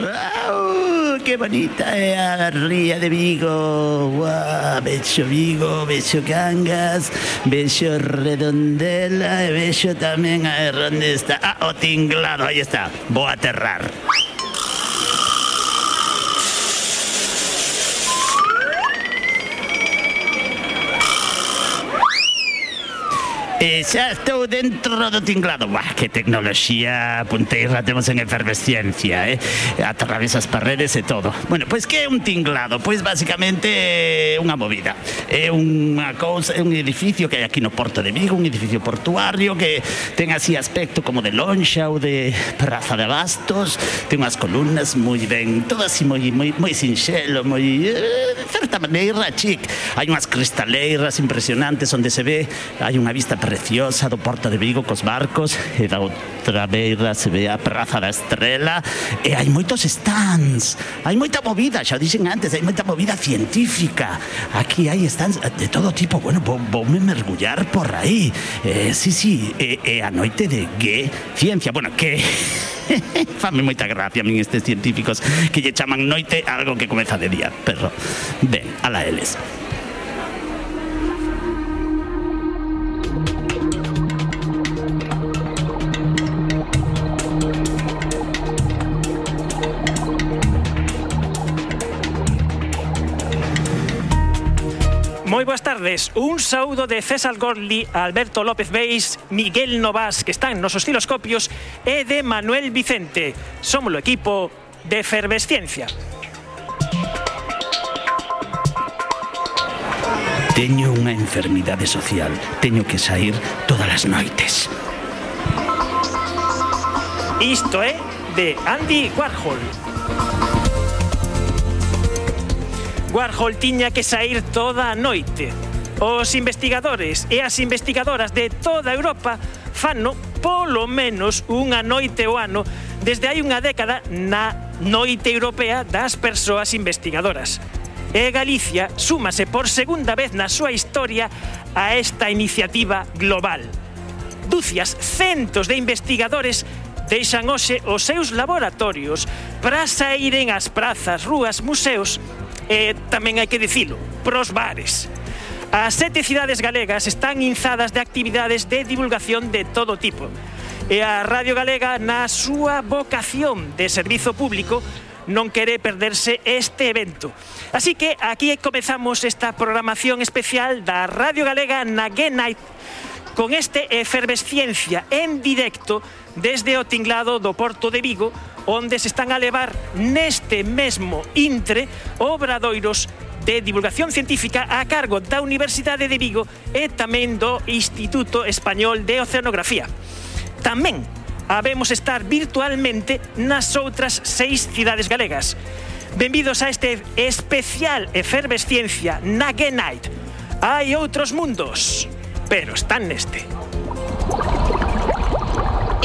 ¡Wow! ¡Qué bonita es la ría de Vigo! ¡Wow! Bello Vigo, bello Cangas, bello Redondela, bello también. A ¿dónde está? Ah, o tinglado, ahí está. Voy a aterrar. E estou dentro do tinglado. Buah, que tecnoloxía punteira temos en efervesciencia, eh? Atravesas paredes e todo. Bueno, pois que é un tinglado? Pois basicamente é unha movida. É unha cousa, é un edificio que hai aquí no Porto de Vigo, un edificio portuario que ten así aspecto como de lonxa ou de praza de abastos, ten unhas columnas moi ben, todo así moi moi moi sinxelo, moi eh, de certa maneira chic. Hai unhas cristaleiras impresionantes onde se ve, hai unha vista preciosa do Porto de Vigo cos barcos e da outra beira se ve a Praza da Estrela e hai moitos stands hai moita movida, xa dixen antes hai moita movida científica. Aquí hai stands de todo tipo bueno, vou, voume mergullar por aí. Eh, sí, sí, e, e a noite de que ciencia, bueno, que Fame moita gracia a min estes científicos que lle chaman noite algo que comeza de día, pero ben, ala eles. Moi boas tardes. Un saúdo de César Gorli, Alberto López Beis, Miguel Novas, que están nos osciloscopios, e de Manuel Vicente. Somos o equipo de Efervesciencia. Teño unha enfermidade social. Teño que sair todas as noites. Isto é de Andy Warhol. Warhol tiña que sair toda a noite. Os investigadores e as investigadoras de toda Europa fano polo menos unha noite o ano desde hai unha década na Noite Europea das Persoas Investigadoras. E Galicia súmase por segunda vez na súa historia a esta iniciativa global. Dúcias centos de investigadores deixan hoxe os seus laboratorios para saíren ás prazas, rúas, museos eh, tamén hai que dicilo, pros bares. As sete cidades galegas están inzadas de actividades de divulgación de todo tipo. E a Radio Galega, na súa vocación de servizo público, non quere perderse este evento. Así que aquí comezamos esta programación especial da Radio Galega na Gay Night con este Efervesciencia en directo desde o tinglado do Porto de Vigo onde se están a levar neste mesmo intre obradoiros de divulgación científica a cargo da Universidade de Vigo e tamén do Instituto Español de Oceanografía. Tamén habemos estar virtualmente nas outras seis cidades galegas. Benvidos a este especial efervesciencia na Gay Night. Hai outros mundos, pero están neste.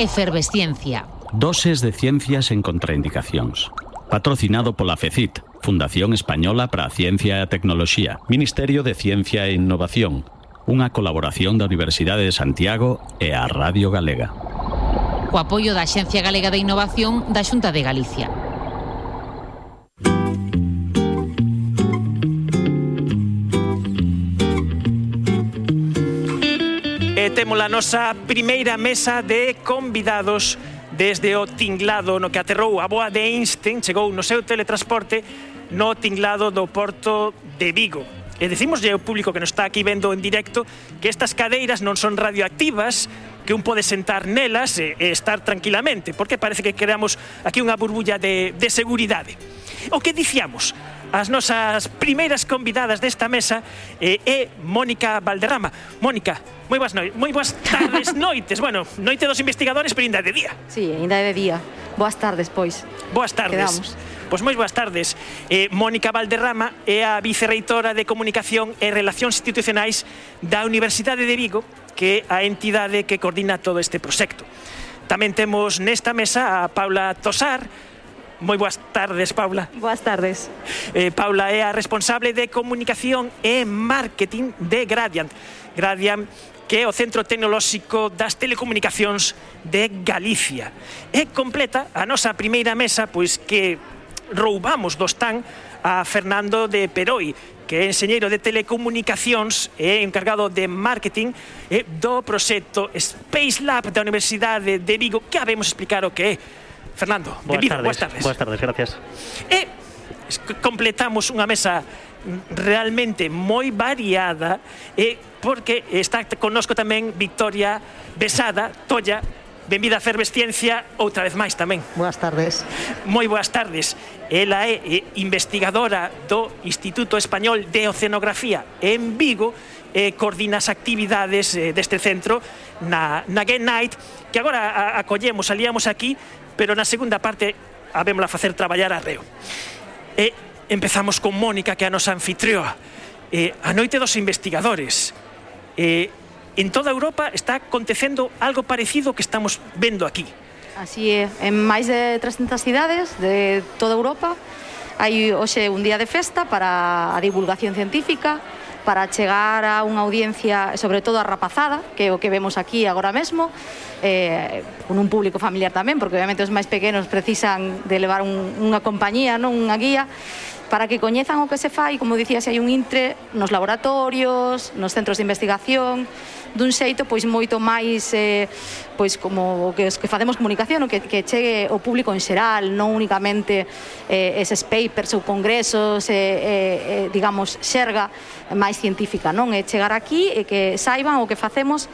Efervesciencia Doses de Ciencias en Contraindicacións. Patrocinado pola FECIT, Fundación Española para a Ciencia e a Tecnoloxía, Ministerio de Ciencia e Innovación, unha colaboración da Universidade de Santiago e a Radio Galega. Co apoio da Xencia Galega de Innovación da Xunta de Galicia. E temos a nosa primeira mesa de convidados desde o tinglado no que aterrou a boa de Einstein, chegou no seu teletransporte no tinglado do porto de Vigo. E decimos ao público que nos está aquí vendo en directo que estas cadeiras non son radioactivas, que un pode sentar nelas e, e estar tranquilamente, porque parece que creamos aquí unha burbulla de, de seguridade. O que dicíamos, as nosas primeiras convidadas desta mesa eh, é Mónica Valderrama. Mónica, moi boas, noi moi boas tardes, noites. Bueno, noite dos investigadores, pero ainda de día. Sí, ainda de día. Boas tardes, pois. Boas tardes. Quedamos. Pois moi boas tardes. Eh, Mónica Valderrama é a vicerreitora de Comunicación e Relacións Institucionais da Universidade de Vigo, que é a entidade que coordina todo este proxecto. Tamén temos nesta mesa a Paula Tosar, Moi boas tardes, Paula. Boas tardes. Eh, Paula é a responsable de comunicación e marketing de Gradient. Gradient que é o Centro Tecnolóxico das Telecomunicacións de Galicia. E completa a nosa primeira mesa, pois que roubamos do stand a Fernando de Peroi, que é enxeñeiro de telecomunicacións e encargado de marketing e do proxecto Space Lab da Universidade de Vigo, que habemos explicar o que é Fernando, boas benvido, tardes, boas tardes. Boas tardes, gracias. Eh, e completamos unha mesa realmente moi variada e porque está conosco tamén Victoria Besada, Tolla, Benvida a Fervesciencia outra vez máis tamén. Boas tardes. Moi boas tardes. Ela é eh, investigadora do Instituto Español de Oceanografía en Vigo e coordina as actividades deste centro na, na Gay Night que agora acollemos, salíamos aquí pero na segunda parte habémola facer traballar a reo. E empezamos con Mónica, que é a nosa anfitrioa. E, a noite dos investigadores. E, en toda Europa está acontecendo algo parecido que estamos vendo aquí. Así é, en máis de 300 cidades de toda Europa hai hoxe un día de festa para a divulgación científica, para chegar a unha audiencia, sobre todo a rapazada, que é o que vemos aquí agora mesmo, eh, con un público familiar tamén, porque obviamente os máis pequenos precisan de levar un, unha compañía, non unha guía, para que coñezan o que se fai, como dicía, se hai un intre nos laboratorios, nos centros de investigación, dun xeito pois moito máis eh, pois como o que os que facemos comunicación, o que, que chegue o público en xeral, non únicamente eh, eses papers ou congresos, eh, eh, eh, digamos, xerga máis científica, non? É chegar aquí e que saiban o que facemos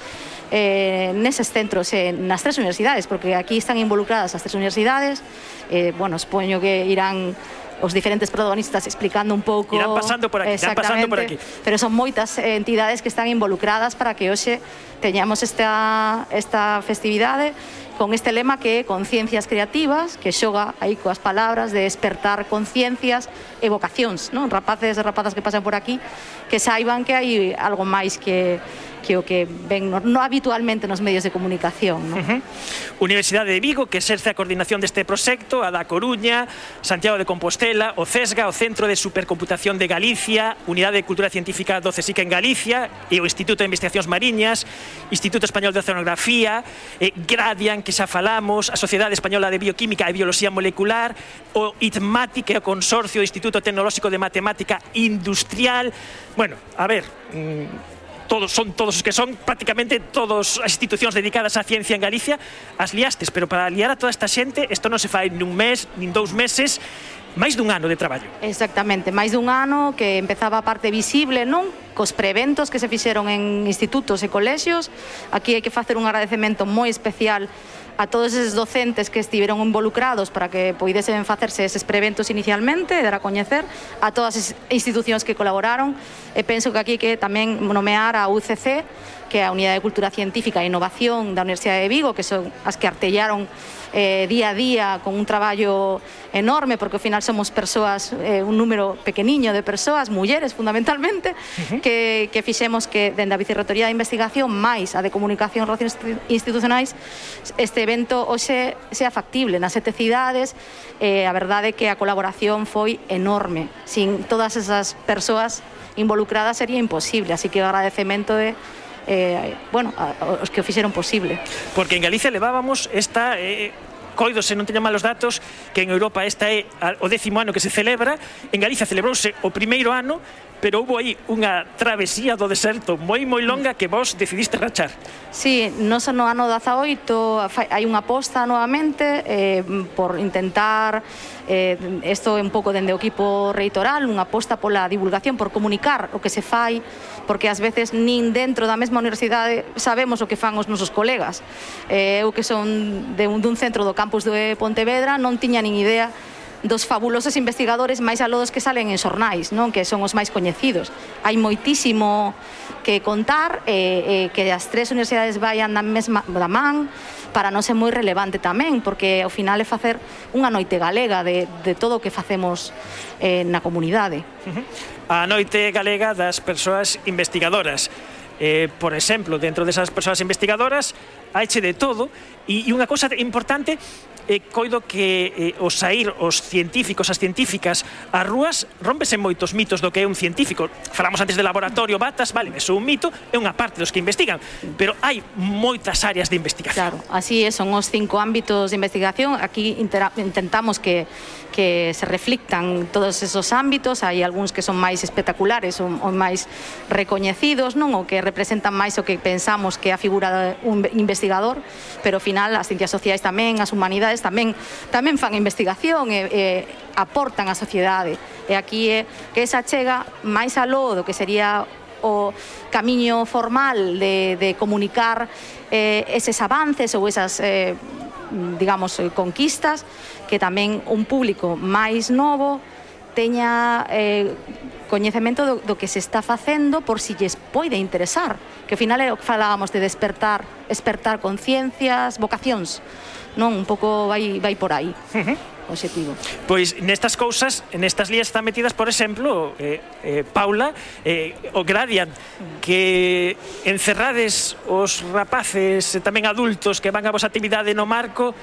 eh, neses centros, eh, nas tres universidades, porque aquí están involucradas as tres universidades, eh, bueno, expoño que irán os diferentes protagonistas explicando un pouco irán pasando por aquí, irán pasando por aquí. Pero son moitas eh, entidades que están involucradas para que hoxe teñamos esta esta festividade con este lema que é conciencias creativas, que xoga aí coas palabras de despertar conciencias e vocacións, non? Rapaces e rapazas que pasan por aquí que saiban que hai algo máis que que o que ven no, no habitualmente nos medios de comunicación. ¿no? Uh -huh. Universidade de Vigo, que exerce a coordinación deste proxecto, a da Coruña, Santiago de Compostela, o CESGA, o Centro de Supercomputación de Galicia, Unidade de Cultura Científica do CSIC en Galicia, e o Instituto de Investigacións Mariñas, Instituto Español de Oceanografía, e Gradian, que que xa falamos, a Sociedade Española de Bioquímica e Bioloxía Molecular, o ITMATI, que é o Consorcio Instituto Tecnolóxico de Matemática Industrial. Bueno, a ver, mm, todos son todos os que son prácticamente todas as institucións dedicadas á ciencia en Galicia as liastes, pero para liar a toda esta xente isto non se fai nun mes, nin dous meses máis dun ano de traballo. Exactamente, máis dun ano que empezaba a parte visible, non? Cos preventos que se fixeron en institutos e colexios. Aquí hai que facer un agradecemento moi especial a todos eses docentes que estiveron involucrados para que poidesen facerse eses preventos inicialmente e dar a coñecer a todas as institucións que colaboraron. E penso que aquí que tamén nomear a UCC que é a Unidade de Cultura Científica e Innovación da Universidade de Vigo que son as que artellaron eh, día a día con un traballo enorme porque ao final somos persoas eh, un número pequeniño de persoas, mulleres fundamentalmente, uh -huh. que, que fixemos que dende a Vicerrectoría de Investigación máis a de Comunicación e Relacións Institucionais este evento hoxe sea factible nas sete cidades eh, a verdade é que a colaboración foi enorme sin todas esas persoas involucradas sería imposible, así que o agradecemento de eh, bueno, a, os que o fixeron posible. Porque en Galicia levábamos esta eh, coido se non teña malos datos que en Europa esta é o décimo ano que se celebra en Galicia celebrouse o primeiro ano pero houve aí unha travesía do deserto moi moi longa que vos decidiste rachar. Sí, nos no ano 18 hai unha aposta novamente eh, por intentar isto eh, é un pouco dende o equipo reitoral, unha aposta pola divulgación, por comunicar o que se fai, porque ás veces nin dentro da mesma universidade sabemos o que fan os nosos colegas. Eh, eu que son de un, dun centro do campus de Pontevedra non tiña nin idea dos fabulosos investigadores máis alodos que salen en xornais, non que son os máis coñecidos. Hai moitísimo que contar e, e que as tres universidades vayan da mesma da man para non ser moi relevante tamén, porque ao final é facer unha noite galega de, de todo o que facemos eh, na comunidade. A noite galega das persoas investigadoras. Eh, por exemplo, dentro desas persoas investigadoras, haiche de todo, e, e unha cosa importante eh, coido que eh, o sair os científicos, as científicas ás rúas rompese moitos mitos do que é un científico. Falamos antes de laboratorio, batas, vale, eso é un mito, é unha parte dos que investigan, pero hai moitas áreas de investigación. Claro, así é, son os cinco ámbitos de investigación, aquí intentamos que que se reflictan todos esos ámbitos, hai algúns que son máis espectaculares ou, ou máis recoñecidos, non o que representan máis o que pensamos que é a figura un investigador, pero ao final as ciencias sociais tamén, as humanidades universidades tamén tamén fan investigación e, e aportan á sociedade. E aquí é que esa chega máis aló do que sería o camiño formal de, de comunicar eh, eses avances ou esas eh, digamos conquistas que tamén un público máis novo teña eh, coñecemento do, do que se está facendo por si lles poide interesar. Que ao final é o que falábamos de despertar, despertar conciencias, vocacións non? Un pouco vai, vai por aí. Uh -huh Objetivo. Pois nestas cousas, nestas lías están metidas, por exemplo, eh, eh, Paula, eh, o Gradian, que encerrades os rapaces e tamén adultos que van a vos actividade no marco,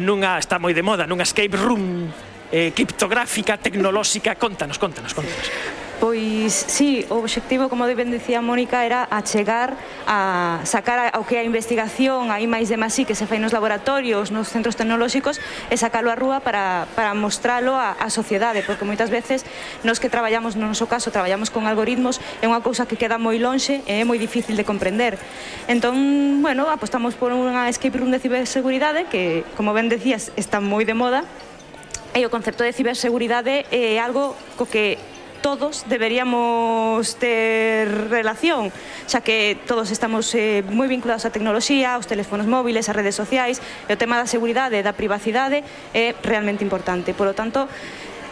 nunha, está moi de moda, nunha escape room eh, criptográfica, tecnolóxica, contanos, contanos, contanos. Sí. Pois, sí, o obxectivo, como ben dicía Mónica, era achegar a sacar ao que a investigación aí máis de masí que se fai nos laboratorios, nos centros tecnolóxicos e sacalo á rúa para, para mostralo á, á sociedade, porque moitas veces nos que traballamos, no noso caso, traballamos con algoritmos, é unha cousa que queda moi lonxe e é moi difícil de comprender. Entón, bueno, apostamos por unha escape room de ciberseguridade que, como ben decías, está moi de moda, e o concepto de ciberseguridade é algo co que todos deberíamos ter relación, xa que todos estamos eh, moi vinculados á tecnoloxía, aos teléfonos móviles, ás redes sociais, e o tema da seguridade e da privacidade é realmente importante. Por lo tanto,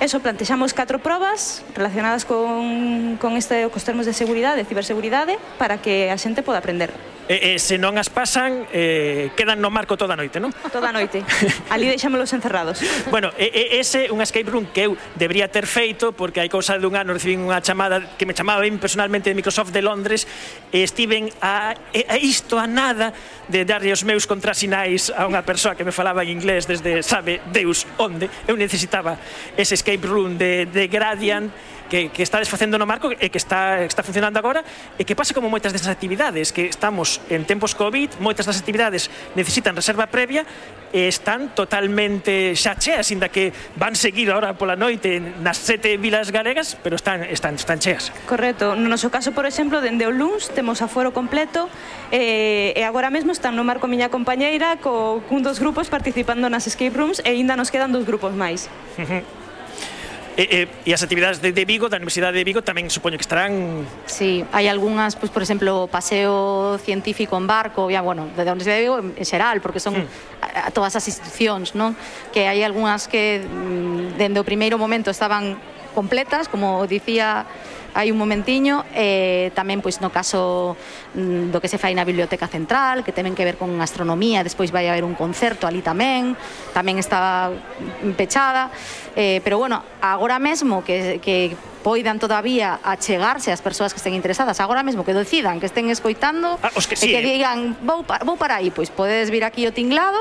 Eso, plantexamos catro probas relacionadas con, con este, cos termos de seguridade, de ciberseguridade, para que a xente poda aprender. E, e se non as pasan, eh, quedan no marco toda a noite, non? Toda a noite. Ali deixámolos encerrados. bueno, e, e ese un escape room que eu debería ter feito, porque hai cousa dun ano recibín unha chamada que me chamaba ben personalmente de Microsoft de Londres, e estiven a, a isto a nada de darlle os meus contrasinais a unha persoa que me falaba en inglés desde sabe Deus onde. Eu necesitaba ese escape room de, de Gradient, que, que está facendo no marco e que está, está funcionando agora e que pase como moitas desas actividades que estamos en tempos COVID, moitas das actividades necesitan reserva previa e están totalmente xa cheas, inda que van seguir agora pola noite nas sete vilas galegas, pero están, están, están cheas. Correcto. No noso caso, por exemplo, dende o LUNS temos aforo completo eh, e agora mesmo están no marco miña compañeira co, cun dos grupos participando nas escape rooms e aínda nos quedan dos grupos máis. Uh -huh e, e, e as actividades de, de Vigo, da Universidade de Vigo tamén supoño que estarán Sí, hai algunhas, pois, por exemplo, paseo científico en barco, ya, bueno, da Universidade de Vigo en xeral, porque son mm. a, a todas as institucións, non? Que hai algunhas que mm, dende o primeiro momento estaban completas, como dicía hai un momentiño e eh, tamén pois no caso mm, do que se fai na Biblioteca Central, que temen que ver con astronomía, despois vai haber un concerto ali tamén, tamén está pechada, eh, pero bueno, agora mesmo que, que poidan todavía achegarse ás persoas que estén interesadas agora mesmo que decidan, que estén escoitando ah, os que, sí, e que eh. digan, vou, vou para aí pois podedes vir aquí o tinglado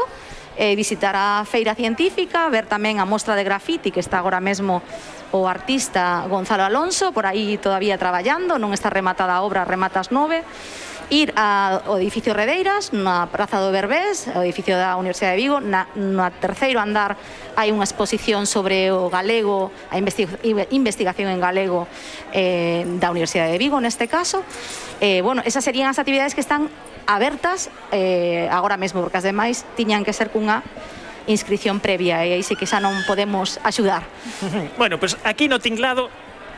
eh, visitar a feira científica, ver tamén a mostra de grafiti que está agora mesmo o artista Gonzalo Alonso, por aí todavía traballando, non está rematada a obra, rematas nove, ir ao edificio Redeiras, na Praza do Berbés, o edificio da Universidade de Vigo, na, no terceiro andar hai unha exposición sobre o galego, a investigación en galego eh, da Universidade de Vigo, neste caso. Eh, bueno, esas serían as actividades que están abertas eh, agora mesmo, porque as demais tiñan que ser cunha inscripción previa e aí sí que xa non podemos axudar. Bueno, pois pues aquí no tinglado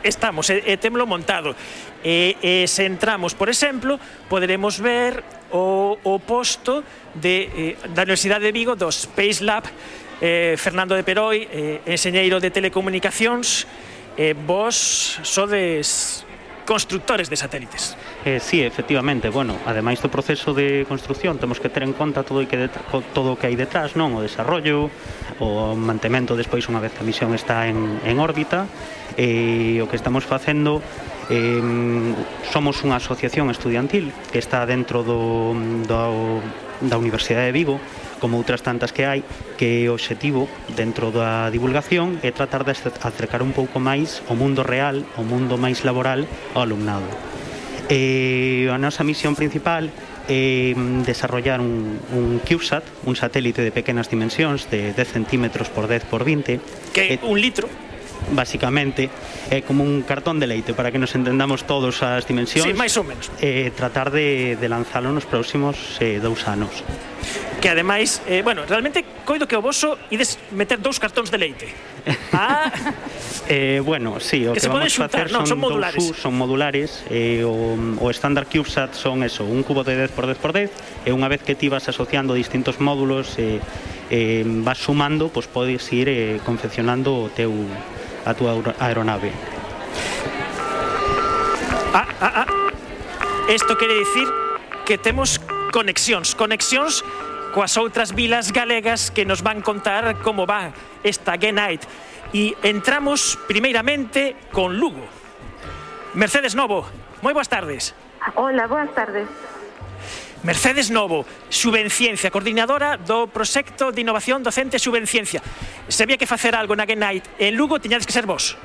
estamos, e, e temlo montado. E, e se entramos, por exemplo, poderemos ver o, o posto de, eh, da Universidade de Vigo do Space Lab eh, Fernando de Peroi, eh, enxeñeiro de telecomunicacións, eh, vos sodes constructores de satélites. Eh, sí, efectivamente, bueno, ademais do proceso de construcción temos que ter en conta todo o que todo o que hai detrás, non, o desarrollo, o mantemento despois unha vez que a misión está en, en órbita. E o que estamos facendo eh, somos unha asociación estudiantil que está dentro do, do da Universidade de Vigo como outras tantas que hai, que é o objetivo dentro da divulgación é tratar de acercar un pouco máis o mundo real, o mundo máis laboral ao alumnado. E a nosa misión principal é mm, desarrollar un, un CubeSat, un satélite de pequenas dimensións de 10 centímetros por 10 por 20. Que é un litro? basicamente é como un cartón de leite para que nos entendamos todos as dimensións. Sí, máis ou menos. E eh, tratar de, de lanzalo nos próximos eh, dous anos. Que ademais, eh, bueno, realmente coido que o voso ides meter dous cartóns de leite. Ah, eh, bueno, sí, o que, que vamos xuntar, facer son, no, son modulares. Dous, son modulares eh, o, o estándar CubeSat son eso, un cubo de 10x10x10 e unha vez que ti vas asociando distintos módulos eh, eh, vas sumando, pois pues, podes ir eh, confeccionando o teu, a túa aeronave. Ah, ah, ah. Isto quere dicir que temos conexións, conexións coas outras vilas galegas que nos van contar como va esta Gay Night. E entramos primeiramente con Lugo. Mercedes Novo, moi boas tardes. Hola, boas tardes. Mercedes Novo, Subenciencia, coordinadora do proxecto de innovación docente Subenciencia. Se había que facer algo na Night en Lugo, tiñades que ser vos.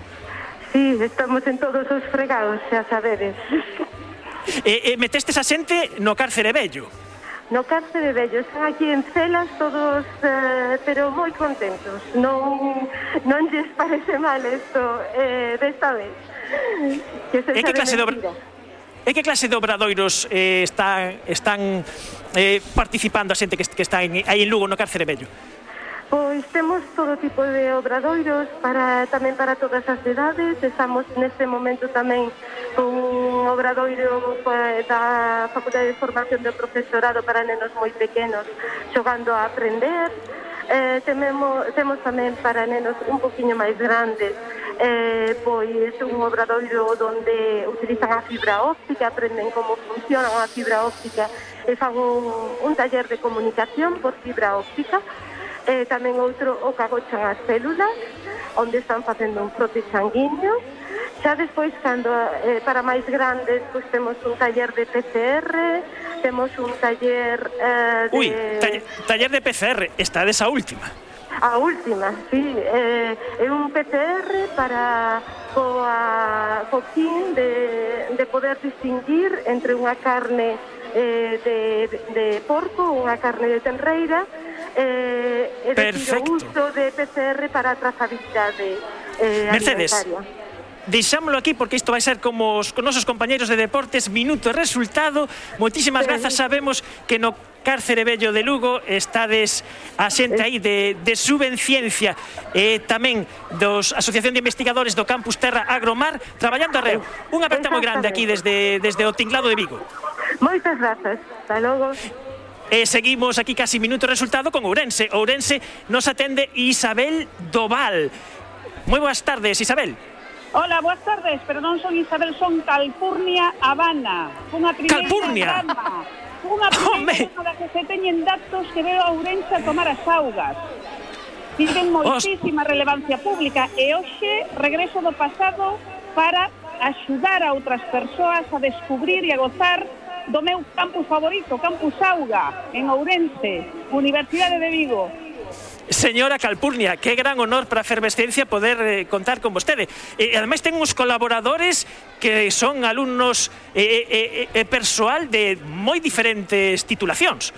Sí, estamos en todos os fregados, xa sabedes. E, e metestes a xente no cárcere vello. No cárcere vello, están aquí en celas todos, eh, pero moi contentos. Non, non lles parece mal isto eh, desta vez. Que se e que clase de obra... E que clase de obradoiros eh, están, están eh, participando a xente que, que está en, aí en Lugo no cárcere vello? Pois temos todo tipo de obradoiros para tamén para todas as edades. Estamos neste momento tamén con un obradoiro eh, da Facultade de Formación do Profesorado para nenos moi pequenos xogando a aprender eh, tememos, temos tamén para nenos un poquinho máis grandes eh, pois un obradoiro onde utilizan a fibra óptica, aprenden como funciona a fibra óptica e fan un, un taller de comunicación por fibra óptica. Eh, tamén outro o que agochan as células, onde están facendo un frote sanguíneo. Xa despois, cando eh, para máis grandes, pois temos un taller de PCR, temos un taller eh, de... Ui, taller, taller de PCR, esta desa última. A última, sí, eh, é un PCR para co fin de, de poder distinguir entre unha carne eh, de, de porco, unha carne de tenreira eh, e decir, o uso de PCR para a trazabilidade eh, Mercedes, alimentaria. deixámolo aquí porque isto vai ser como os nosos compañeiros de deportes minuto e resultado. Moitísimas grazas, sabemos que no cárcere bello de Lugo estades a xente aí de, de Subenciencia e tamén dos Asociación de Investigadores do Campus Terra Agromar traballando a reo. Unha aperta moi grande aquí desde, desde o Tinglado de Vigo. Moitas grazas. Hasta logo. E seguimos aquí casi minuto resultado con Ourense. Ourense nos atende Isabel Doval. Moi boas tardes, Isabel. Ola, boas tardes, pero non son Isabel, son Calpurnia Habana. Unha Calpurnia? Drama, unha primeira da que se teñen datos que veo a Ourense a tomar as augas. Tiven moitísima Os... relevancia pública e hoxe regreso do pasado para axudar a outras persoas a descubrir e a gozar do meu campus favorito, Campus Auga, en Ourense, Universidade de Vigo. Señora Calpurnia, que gran honor para a Fervescencia poder eh, contar con vostede. E ademais ten uns colaboradores que son alumnos eh, eh, eh, de moi diferentes titulacións.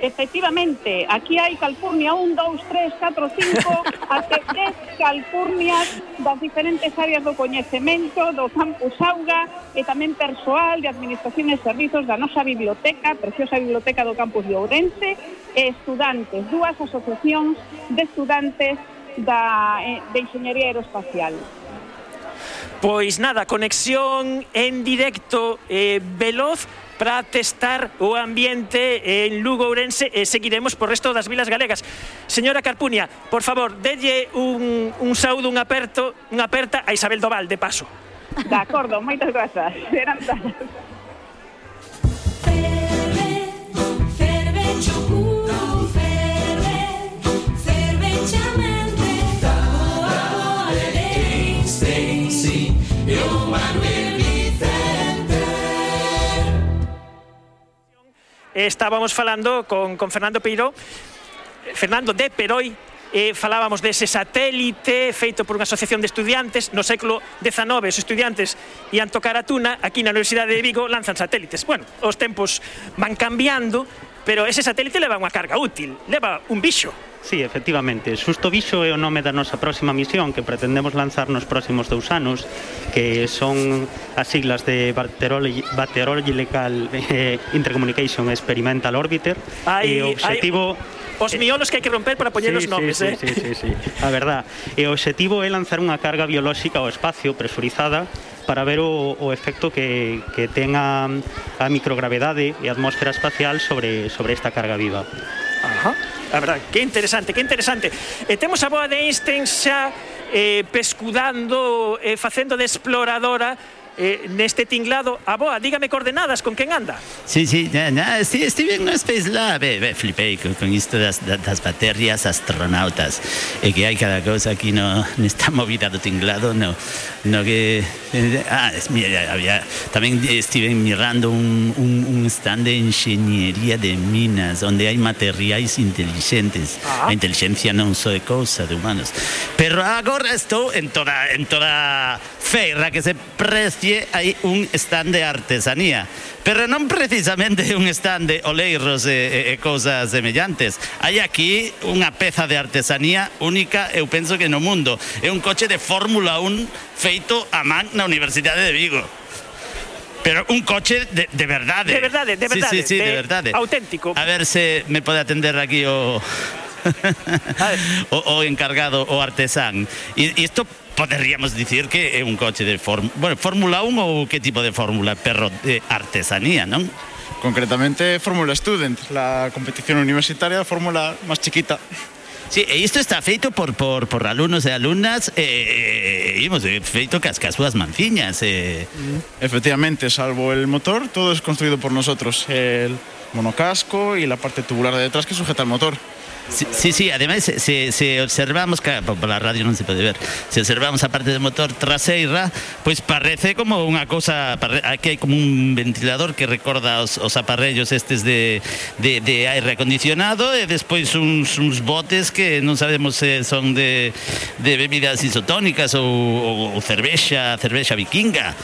Efectivamente, aquí hai calpurnia 1, 2, 3, 4, 5, até 10 calpurnias das diferentes áreas do coñecemento, do campus Auga e tamén persoal de administración e servizos da nosa biblioteca, preciosa biblioteca do campus de Ourense, e estudantes, dúas asociacións de estudantes da, eh, de Ingeniería Aeroespacial. Pois nada, conexión en directo eh, veloz para testar o ambiente en Lugo Ourense e seguiremos por resto das vilas galegas. Señora Carpuña, por favor, delle un, un saúdo, un aperto, unha aperta a Isabel Doval, de paso. De acordo, moitas grazas. Eran Estábamos falando con, con Fernando Peiro Fernando de Peroi, eh, falábamos dese satélite feito por unha asociación de estudiantes no século XIX os estudiantes ian tocar a tuna aquí na Universidade de Vigo lanzan satélites bueno, os tempos van cambiando pero ese satélite leva unha carga útil leva un bicho Sí, efectivamente. Susto Bixo é o nome da nosa próxima misión que pretendemos lanzar nos próximos dous anos, que son as siglas de Baterological eh, Intercommunication Experimental Orbiter. Hai, e o obxectivo... Os eh, miolos que hai que romper para poñelos sí, nomes, sí, eh? Sí, sí, sí, sí. A verdad. E o obxectivo é lanzar unha carga biolóxica ao espacio presurizada para ver o, o efecto que, que ten a, a microgravedade e a atmósfera espacial sobre, sobre esta carga viva. Ajá. A verdad, que interesante, que interesante. E temos a boa de Einstein xa eh, pescudando, eh, facendo de exploradora eh, neste tinglado. A boa, dígame coordenadas, con quen anda? Sí, sí, na, na, sí estive no Space Lab, eh, eh, flipei con, con isto das, das baterías astronautas, e eh, que hai cada cousa aquí no, nesta movida do tinglado, no, no que... Eh, ah, es, mira, había, tamén estive mirando un, un, un stand de enxeñería de minas, onde hai materiais inteligentes. Ah. A inteligencia non só é cousa de humanos. Pero agora estou en toda, en toda feira que se precie hai un stand de artesanía pero non precisamente un stand de oleiros e, e, e cousas semellantes hai aquí unha peza de artesanía única eu penso que no mundo é un coche de Fórmula 1 feito a man na Universidade de Vigo Pero un coche de, de verdade. De verdade, de verdade. Sí, sí, sí, de, de verdade. Auténtico. A ver se me pode atender aquí o o, o encargado, o artesán. E isto poderíamos dicir que é un coche de form, bueno, Fórmula 1 ou que tipo de fórmula, perro de artesanía, non? Concretamente Fórmula Student, la competición universitaria, fórmula más chiquita. Sí, e isto está feito por, por, por alumnos e alumnas eh, eh, imos, eh, feito cas, cas súas manciñas eh. Efectivamente, salvo el motor, todo es construido por nosotros. El monocasco y la parte tubular de detrás que sujeta el motor. Sí, sí, ademais se, se, se observamos que por la radio non se pode ver. Se observamos a parte do motor traseira, pois parece como unha cousa, parre- aquí hai como un ventilador que recorda os, os aparellos estes de, de, aire acondicionado despois uns, uns botes que non sabemos se son de, bebidas isotónicas ou, ou, ou cervexa, cervexa vikinga.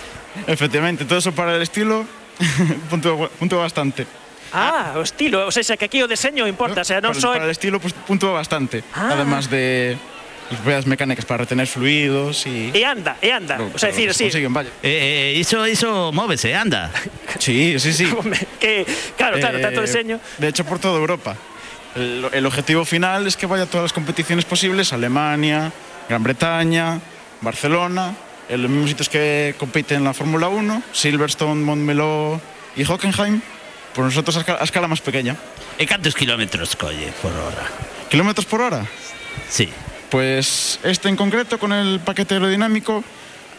Efectivamente, todo eso para el estilo, punto bastante. Ah, o estilo, o sea, que aquí o deseño importa, o sea, non para, só para el estilo, pues punto bastante. Ah. Además de las ruedas mecánicas para retener fluidos y... E anda, e anda. o sea, decir, sí, Consiguen, vaya. Eh, eh, iso, iso móvese, anda. Sí, sí, sí. que, claro, claro, tanto Eh, diseño. De hecho, por toda Europa. El, el objetivo final es que vaya a todas las competiciones posibles, Alemania, Gran Bretaña, Barcelona, en los mismos sitios que compiten en la Fórmula 1, Silverstone, Montmeló y Hockenheim, por nosotros a escala, a escala más pequeña. E cantos kilómetros colle por hora? ¿Kilómetros por hora? Sí. Pues este en concreto, con el paquete aerodinámico,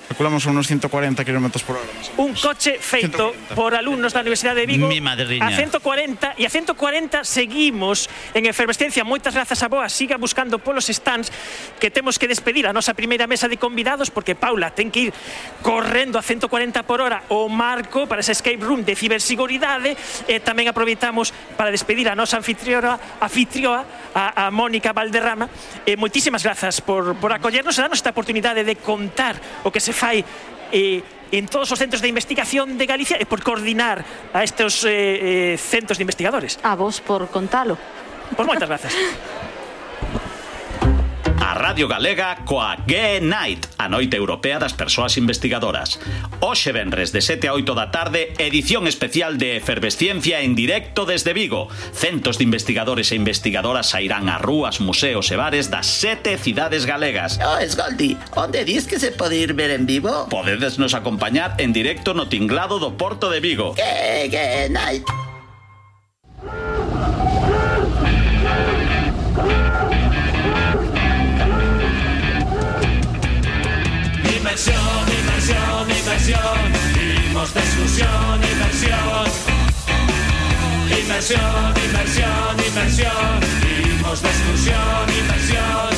Calculamos unos 140 km por hora. Un coche feito 140. por alumnos da Universidade de Vigo. Mi madriña. A 140 e a 140 seguimos en efervescencia. Moitas grazas a Boa. Siga buscando polos stands que temos que despedir a nosa primeira mesa de convidados porque Paula ten que ir correndo a 140 por hora o marco para ese escape room de ciberseguridade e tamén aproveitamos para despedir a nosa anfitriora, anfitrioa a, a Mónica Valderrama. E moitísimas grazas por, por acollernos e darnos esta oportunidade de contar o que se fai eh, en todos os centros de investigación de Galicia e por coordinar a estes eh, eh, centros de investigadores. A vos por contalo. Pois moitas grazas. A Radio Galega coa G Night, a noite europea das persoas investigadoras. Hoxe venres de 7 a 8 da tarde, edición especial de Efervesciencia en directo desde Vigo. Centos de investigadores e investigadoras sairán a rúas, museos e bares das sete cidades galegas. Oh, Escolti, onde dis que se pode ir ver en vivo? Podedes nos acompañar en directo no tinglado do Porto de Vigo. Que, que night. inversión, vivimos de exclusión, inversión. Inversión, inversión, inversión, vivimos de exclusión, inversión.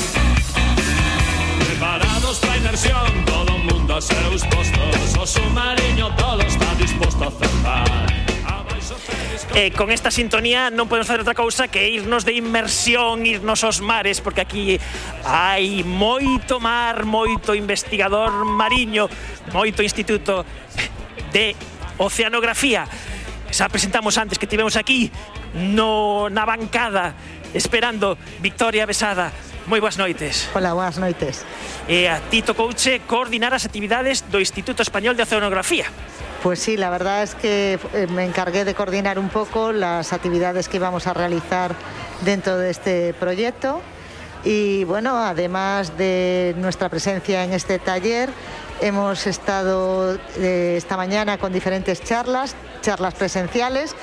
Preparados para inversión, todo el mundo a seus postos, o submarino todo está dispuesto a acertar eh, con esta sintonía non podemos facer outra cousa que irnos de inmersión, irnos aos mares, porque aquí hai moito mar, moito investigador mariño, moito instituto de oceanografía. Xa presentamos antes que tivemos aquí no na bancada esperando Victoria Besada, Moi boas noites. Hola, boas noites. E a ti tocouche coordinar as actividades do Instituto Español de Oceanografía. Pues sí, la verdad es que eh, me encargué de coordinar un poco las actividades que íbamos a realizar dentro de este proyecto y bueno, además de nuestra presencia en este taller, hemos estado eh, esta mañana con diferentes charlas, charlas presenciales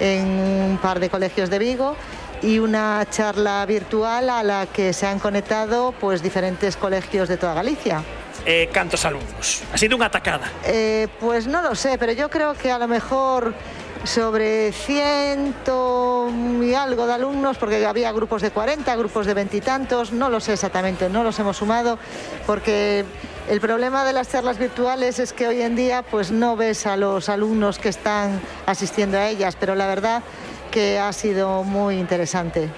en un par de colegios de Vigo y una charla virtual a la que se han conectado pues diferentes colegios de toda Galicia. Eh, cantos alumnos? Ha sido unha atacada. Eh, pues no lo sé, pero yo creo que a lo mejor sobre ciento y algo de alumnos, porque había grupos de 40, grupos de veintitantos, no lo sé exactamente, no los hemos sumado, porque el problema de las charlas virtuales es que hoy en día pues no ves a los alumnos que están asistiendo a ellas, pero la verdad que ha sido moi interesante.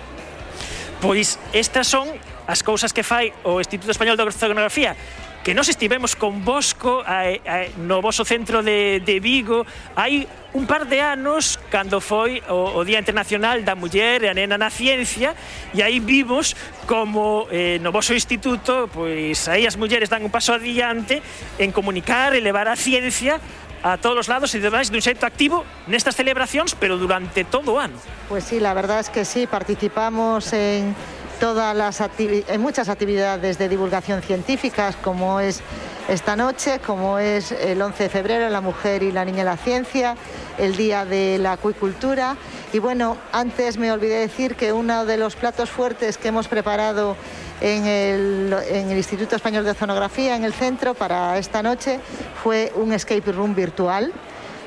Pois estas son as cousas que fai o Instituto Español de Oceanografía que nos estivemos con Bosco a, a, no voso centro de, de Vigo hai un par de anos cando foi o, o Día Internacional da Muller e a Nena na Ciencia e aí vimos como eh, no voso instituto pois aí as mulleres dan un paso adiante en comunicar e levar a ciencia a todos os lados e demais dun xeito activo nestas celebracións, pero durante todo o ano. Pues sí, la verdad es que sí, participamos en todas las en muchas actividades de divulgación científicas, como es esta noche, como es el 11 de febrero, la mujer y la niña en la ciencia, el Día de la Acuicultura. Y bueno, antes me olvidé decir que uno de los platos fuertes que hemos preparado en el, Instituto Español de Oceanografía, en el centro, para esta noche, fue un escape room virtual.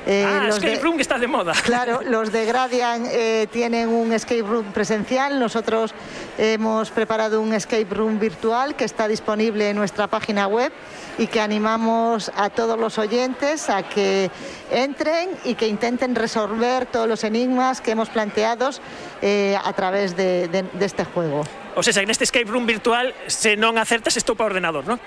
Eh, ah, los escape de, room que está de moda. Claro, los de Gradian eh, tienen un escape room presencial. Nosotros hemos preparado un escape room virtual que está disponible en nuestra página web y que animamos a todos los oyentes a que entren y que intenten resolver todos los enigmas que hemos planteado eh, a través de, de, de este juego. O sea, en este escape room virtual, se non acertas, esto para ordenador, ¿no?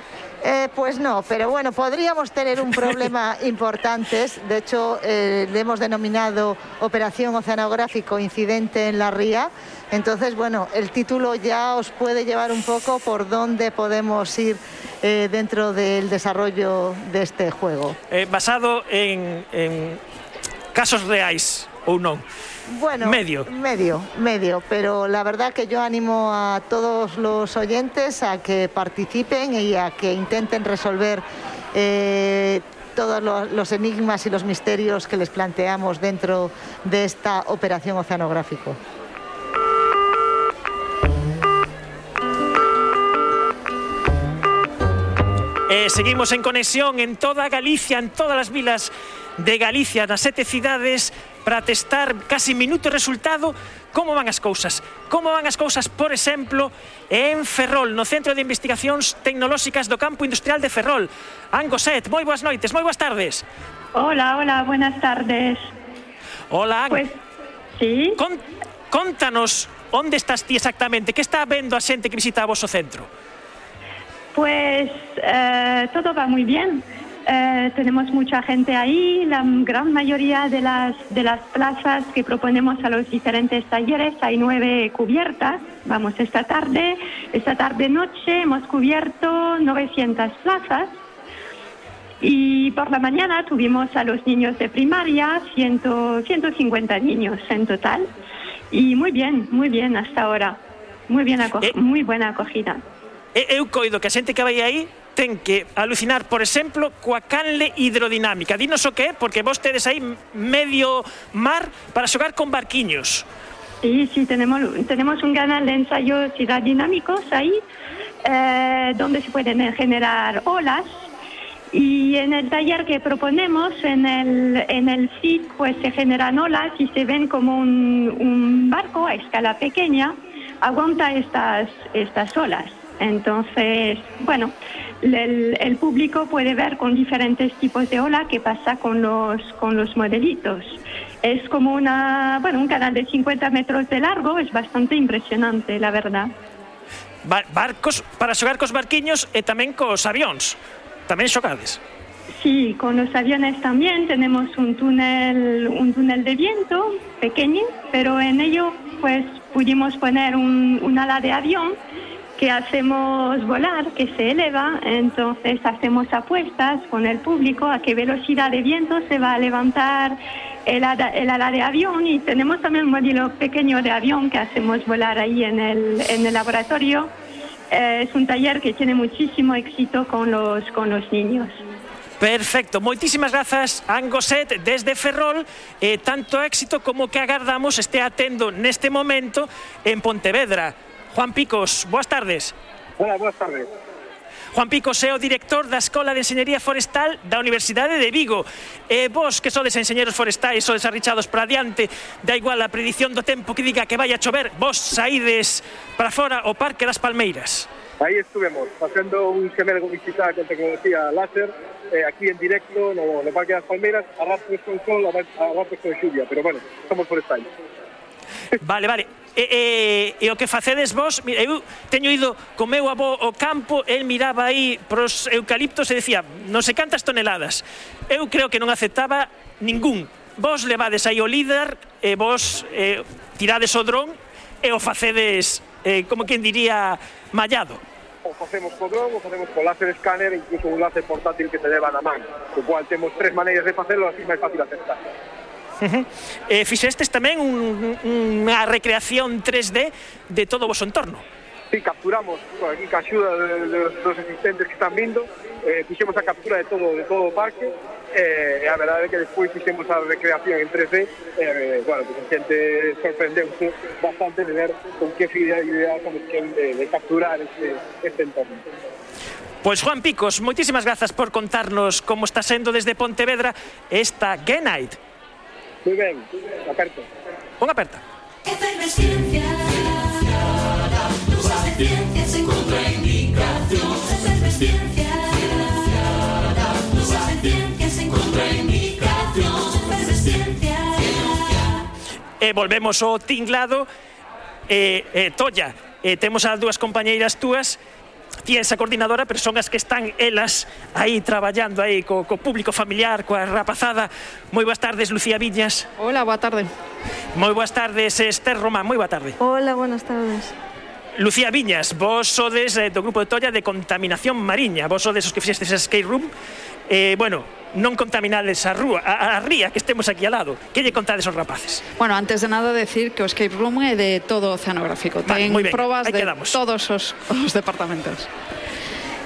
Eh, pues no, pero bueno, podríamos tener un problema importante. De hecho, eh, le hemos denominado Operación Oceanográfico Incidente en la Ría. Entonces, bueno, el título ya os puede llevar un poco por dónde podemos ir eh, dentro del desarrollo de este juego. Eh, basado en, en casos reais ou non? Bueno, medio. Medio, medio, pero la verdad que yo animo a todos los oyentes a que participen y a que intenten resolver eh, todos los, los enigmas y los misterios que les planteamos dentro de esta operación oceanográfico. Eh, seguimos en conexión en toda Galicia, en todas as vilas de Galicia nas sete cidades para testar casi minuto resultado como van as cousas. Como van as cousas, por exemplo, en Ferrol, no Centro de Investigacións Tecnolóxicas do Campo Industrial de Ferrol. Angoset, moi boas noites, moi boas tardes. Hola, hola, buenas tardes. Hola, Ang. Pues, sí. Con, contanos onde estás ti exactamente, que está vendo a xente que visita o vosso centro? Pues eh, todo va moi bien. Eh, tenemos mucha gente ahí, la gran mayoría de las, de las plazas que proponemos a los diferentes talleres, hay nueve cubiertas. Vamos, esta tarde, esta tarde noche hemos cubierto 900 plazas. Y por la mañana tuvimos a los niños de primaria, 100, 150 niños en total. Y muy bien, muy bien hasta ahora. Muy, bien eh, muy buena acogida. eu coido que a xente que vai aí ten que alucinar, por exemplo, coa canle hidrodinámica. Dinos o que é, porque vos tedes aí medio mar para xogar con barquiños. Sí, sí, tenemos, tenemos un canal de ensayos hidrodinámicos ahí, eh, donde se pueden generar olas. Y en el taller que proponemos, en el, en el CID, pues se generan olas y se ven como un, un barco a escala pequeña aguanta estas, estas olas. Entonces, bueno, el, el, público puede ver con diferentes tipos de ola qué pasa con los, con los modelitos. Es como una, bueno, un canal de 50 metros de largo, es bastante impresionante, la verdad. Ba barcos para xogar cos barquiños e tamén cos avións. Tamén xogades. Sí, con los aviones también tenemos un túnel, un túnel de viento pequeño, pero en ello pues pudimos poner un, un ala de avión que hacemos volar, que se eleva, entonces hacemos apuestas con el público a qué velocidad de viento se va a levantar el, ala- el ala de avión y tenemos también un modelo pequeño de avión que hacemos volar ahí en el, en el laboratorio. Eh, es un taller que tiene muchísimo éxito con los, con los niños. Perfecto, moitísimas grazas Angoset desde Ferrol e tanto éxito como que agardamos este atendo neste momento en Pontevedra. Juan Picos, boas tardes. Hola, boas tardes. Juan Picos é o director da Escola de Enseñería Forestal da Universidade de Vigo. E vos, que sodes enseñeros forestais, sodes arrichados para adiante, da igual a predición do tempo que diga que vai a chover, vos saídes para fora o Parque das Palmeiras. Aí estuvemos, facendo un xemelgo digital con tecnología láser, eh, aquí en directo no, no Parque das Palmeiras, a ratos con sol, a ratos con lluvia, pero bueno, somos forestais. Vale, vale. E, e, e o que facedes vos, mira, eu teño ido co meu avó ao campo, el miraba aí pros eucaliptos e decía, non se cantas toneladas. Eu creo que non aceptaba ningún. Vos levades aí o líder e vos eh, tirades o dron e o facedes, eh, como quen diría, mallado o facemos co dron, o facemos co láser escáner e incluso un láser portátil que te leva na man. Co cual temos tres maneiras de facelo, así máis fácil aceptar. Uh -huh. eh, fixestes tamén un, unha recreación 3D de todo o vosso entorno. Sí, capturamos, aquí ca axuda de, de, dos asistentes que están vindo, eh, fixemos a captura de todo, de todo o parque, eh, e a verdade é que despois fixemos a recreación en 3D, eh, bueno, pues, a xente sorprendeuse bastante de ver con que fidelidade como que de, de capturar este, este entorno. Pois Juan Picos, moitísimas grazas por contarnos como está sendo desde Pontevedra esta Genite. Night. Muy ben, aperto. Pon aperta. Ciencias en ciencias en E eh, volvemos ao tinglado. Eh, eh, Tolla, eh, temos as dúas compañeiras túas ti esa coordinadora, pero son as que están elas aí traballando aí co, co público familiar, coa rapazada. Moi boas tardes, Lucía Viñas. Hola, boa tarde. Moi boas tardes, Esther Román, moi boa tarde. Hola, buenas tardes. Lucía Viñas, vos sodes eh, do grupo de Tolla de Contaminación Mariña, vos sodes os que fixestes ese skate room. Eh, bueno, non contaminades a rúa, a, a ría que estemos aquí al lado. Que lle contades aos rapaces? Bueno, antes de nada decir que o escape room é de todo o oceanográfico. Vale, Ten ben, probas de quedamos. todos os, os departamentos.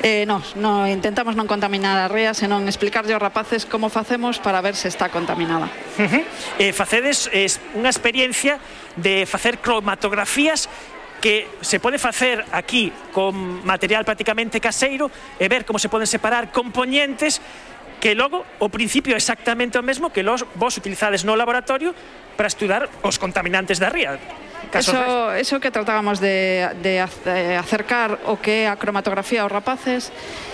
Eh, no, no, intentamos non contaminar a ría, senón explicarlle aos rapaces como facemos para ver se está contaminada. Uh -huh. eh, facedes es, unha experiencia de facer cromatografías que se pode facer aquí con material prácticamente caseiro e ver como se poden separar componentes que logo o principio é exactamente o mesmo que los vos utilizades no laboratorio para estudar os contaminantes da ría. Eso, eso que tratábamos de, de eh, acercar o que é a cromatografía aos rapaces